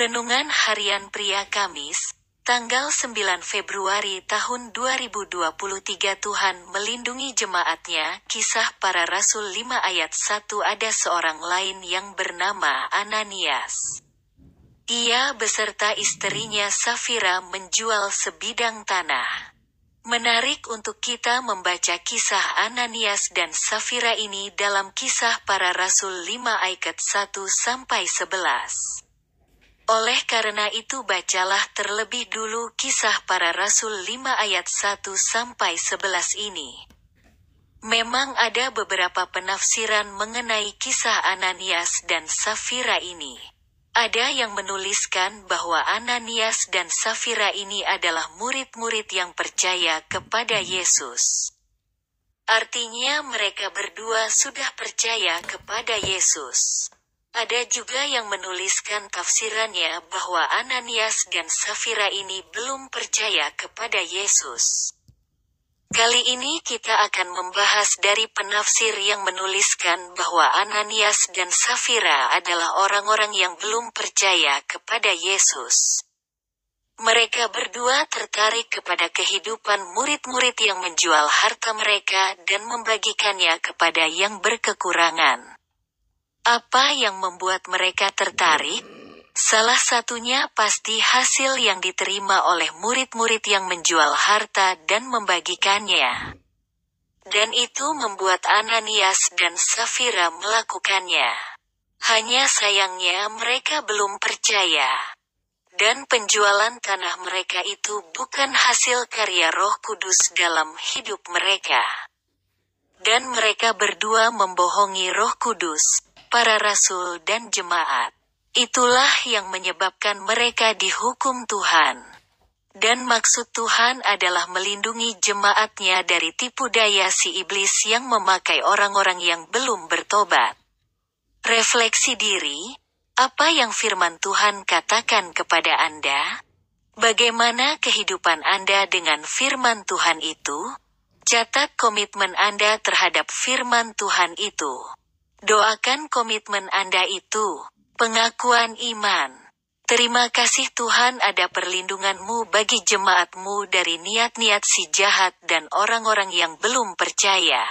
Renungan Harian Pria Kamis, tanggal 9 Februari tahun 2023 Tuhan melindungi jemaatnya, kisah para rasul 5 ayat 1 ada seorang lain yang bernama Ananias. Ia beserta istrinya Safira menjual sebidang tanah. Menarik untuk kita membaca kisah Ananias dan Safira ini dalam kisah para rasul 5 ayat 1 sampai 11. Oleh karena itu bacalah terlebih dulu kisah para rasul 5 ayat 1 sampai 11 ini. Memang ada beberapa penafsiran mengenai kisah Ananias dan Safira ini. Ada yang menuliskan bahwa Ananias dan Safira ini adalah murid-murid yang percaya kepada Yesus. Artinya mereka berdua sudah percaya kepada Yesus. Ada juga yang menuliskan tafsirannya bahwa Ananias dan Safira ini belum percaya kepada Yesus. Kali ini kita akan membahas dari penafsir yang menuliskan bahwa Ananias dan Safira adalah orang-orang yang belum percaya kepada Yesus. Mereka berdua tertarik kepada kehidupan murid-murid yang menjual harta mereka dan membagikannya kepada yang berkekurangan. Apa yang membuat mereka tertarik? Salah satunya pasti hasil yang diterima oleh murid-murid yang menjual harta dan membagikannya. Dan itu membuat Ananias dan Safira melakukannya. Hanya sayangnya mereka belum percaya. Dan penjualan tanah mereka itu bukan hasil karya Roh Kudus dalam hidup mereka. Dan mereka berdua membohongi Roh Kudus, para rasul dan jemaat. Itulah yang menyebabkan mereka dihukum Tuhan. Dan maksud Tuhan adalah melindungi jemaatnya dari tipu daya si iblis yang memakai orang-orang yang belum bertobat. Refleksi diri, apa yang firman Tuhan katakan kepada Anda? Bagaimana kehidupan Anda dengan firman Tuhan itu? Catat komitmen Anda terhadap firman Tuhan itu. Doakan komitmen Anda itu, pengakuan iman. Terima kasih Tuhan ada perlindunganmu bagi jemaatmu dari niat-niat si jahat dan orang-orang yang belum percaya.